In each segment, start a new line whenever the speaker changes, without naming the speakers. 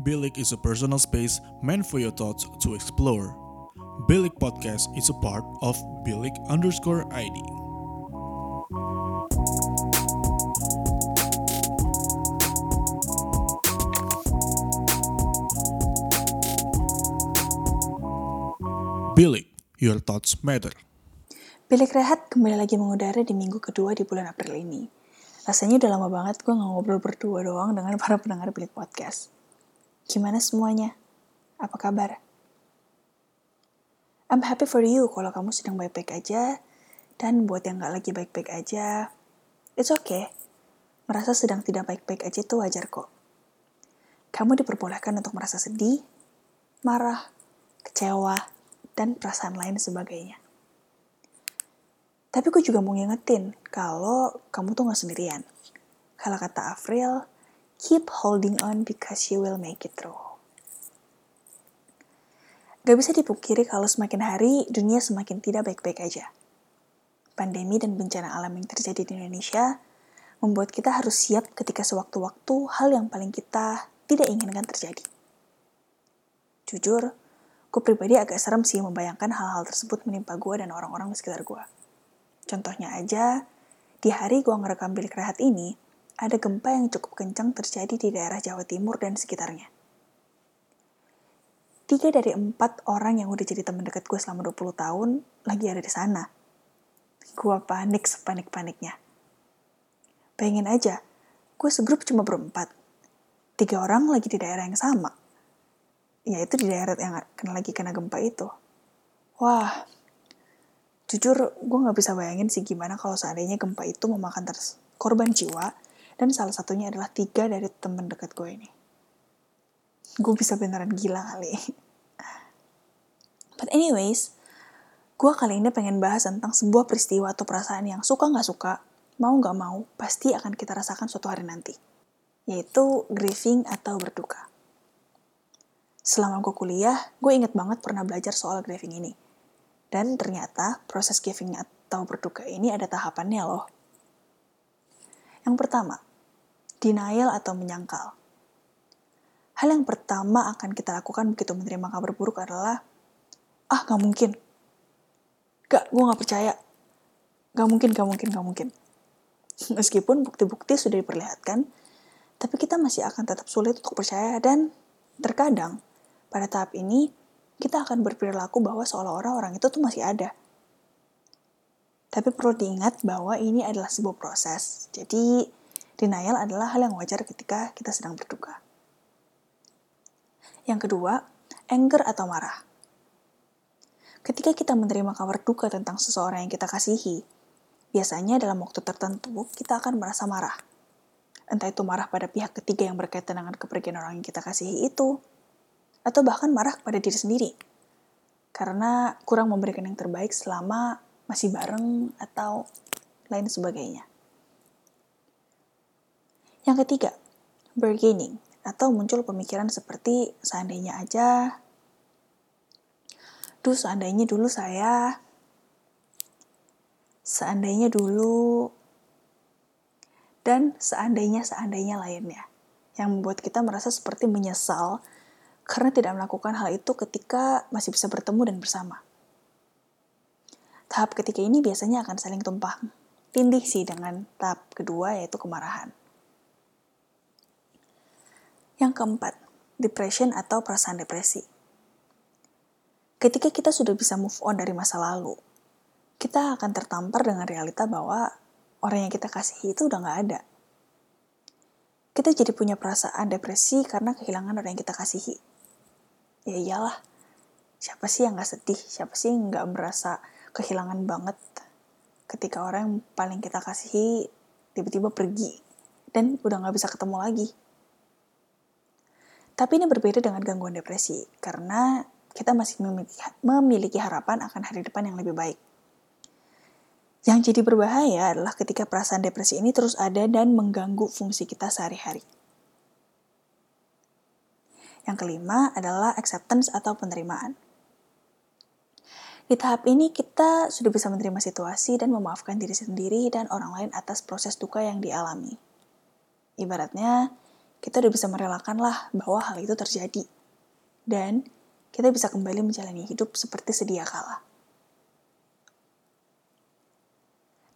Bilik is a personal space meant for your thoughts to explore. Bilik Podcast is a part of Bilik underscore ID. Bilik, your thoughts matter.
Bilik Rehat kembali lagi mengudara di minggu kedua di bulan April ini. Rasanya udah lama banget gue ngobrol berdua doang dengan para pendengar Bilik Podcast. Gimana semuanya? Apa kabar? I'm happy for you kalau kamu sedang baik-baik aja. Dan buat yang gak lagi baik-baik aja, it's okay. Merasa sedang tidak baik-baik aja itu wajar kok. Kamu diperbolehkan untuk merasa sedih, marah, kecewa, dan perasaan lain sebagainya. Tapi gue juga mau ngingetin kalau kamu tuh gak sendirian. Kalau kata April, keep holding on because you will make it through. Gak bisa dipukiri kalau semakin hari dunia semakin tidak baik-baik aja. Pandemi dan bencana alam yang terjadi di Indonesia membuat kita harus siap ketika sewaktu-waktu hal yang paling kita tidak inginkan terjadi. Jujur, gue pribadi agak serem sih membayangkan hal-hal tersebut menimpa gue dan orang-orang di sekitar gue. Contohnya aja, di hari gue ngerekam bilik rehat ini, ada gempa yang cukup kencang terjadi di daerah Jawa Timur dan sekitarnya. Tiga dari empat orang yang udah jadi teman dekat gue selama 20 tahun lagi ada di sana. Gue panik sepanik-paniknya. Bayangin aja, gue segrup cuma berempat. Tiga orang lagi di daerah yang sama. Yaitu di daerah yang kena lagi kena gempa itu. Wah, jujur gue gak bisa bayangin sih gimana kalau seandainya gempa itu memakan korban jiwa dan salah satunya adalah tiga dari teman dekat gue ini gue bisa beneran gila kali. But anyways, gue kali ini pengen bahas tentang sebuah peristiwa atau perasaan yang suka nggak suka, mau nggak mau, pasti akan kita rasakan suatu hari nanti. Yaitu grieving atau berduka. Selama gue kuliah, gue inget banget pernah belajar soal grieving ini. Dan ternyata proses grieving atau berduka ini ada tahapannya loh. Yang pertama, denial atau menyangkal. Hal yang pertama akan kita lakukan begitu menerima kabar buruk adalah, ah gak mungkin. Gak, gue gak percaya. Gak mungkin, gak mungkin, gak mungkin. Meskipun bukti-bukti sudah diperlihatkan, tapi kita masih akan tetap sulit untuk percaya dan terkadang pada tahap ini kita akan berperilaku bahwa seolah-olah orang itu tuh masih ada. Tapi perlu diingat bahwa ini adalah sebuah proses. Jadi, denial adalah hal yang wajar ketika kita sedang berduka. Yang kedua, anger atau marah. Ketika kita menerima kabar duka tentang seseorang yang kita kasihi, biasanya dalam waktu tertentu kita akan merasa marah. Entah itu marah pada pihak ketiga yang berkaitan dengan kepergian orang yang kita kasihi itu, atau bahkan marah kepada diri sendiri. Karena kurang memberikan yang terbaik selama masih bareng atau lain sebagainya. Yang ketiga, bargaining atau muncul pemikiran seperti seandainya aja, duh seandainya dulu saya, seandainya dulu, dan seandainya-seandainya lainnya, yang membuat kita merasa seperti menyesal karena tidak melakukan hal itu ketika masih bisa bertemu dan bersama. Tahap ketiga ini biasanya akan saling tumpah. Tindih sih dengan tahap kedua yaitu kemarahan. Yang keempat, depression atau perasaan depresi. Ketika kita sudah bisa move on dari masa lalu, kita akan tertampar dengan realita bahwa orang yang kita kasihi itu udah gak ada. Kita jadi punya perasaan depresi karena kehilangan orang yang kita kasihi. Ya iyalah, siapa sih yang gak sedih? Siapa sih yang gak merasa kehilangan banget ketika orang yang paling kita kasihi tiba-tiba pergi dan udah gak bisa ketemu lagi. Tapi ini berbeda dengan gangguan depresi, karena kita masih memiliki, harapan akan hari depan yang lebih baik. Yang jadi berbahaya adalah ketika perasaan depresi ini terus ada dan mengganggu fungsi kita sehari-hari. Yang kelima adalah acceptance atau penerimaan. Di tahap ini kita sudah bisa menerima situasi dan memaafkan diri sendiri dan orang lain atas proses duka yang dialami. Ibaratnya, kita udah bisa merelakan lah bahwa hal itu terjadi. Dan kita bisa kembali menjalani hidup seperti sedia kala.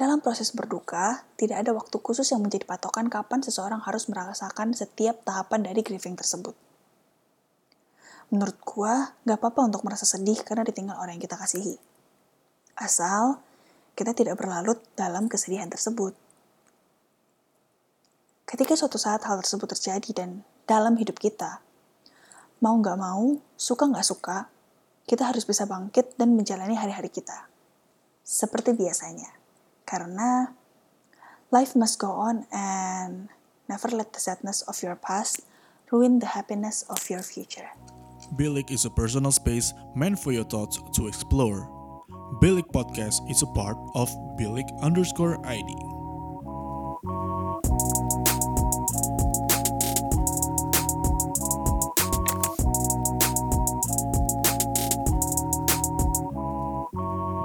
Dalam proses berduka, tidak ada waktu khusus yang menjadi patokan kapan seseorang harus merasakan setiap tahapan dari grieving tersebut. Menurut gua, gak apa-apa untuk merasa sedih karena ditinggal orang yang kita kasihi. Asal, kita tidak berlarut dalam kesedihan tersebut. Ketika suatu saat hal tersebut terjadi dan dalam hidup kita, mau gak mau, suka gak suka, kita harus bisa bangkit dan menjalani hari-hari kita. Seperti biasanya. Karena life must go on and never let the sadness of your past ruin the happiness of your future.
Bilik is a personal space meant for your thoughts to explore. Bilik Podcast is a part of Bilik underscore ID.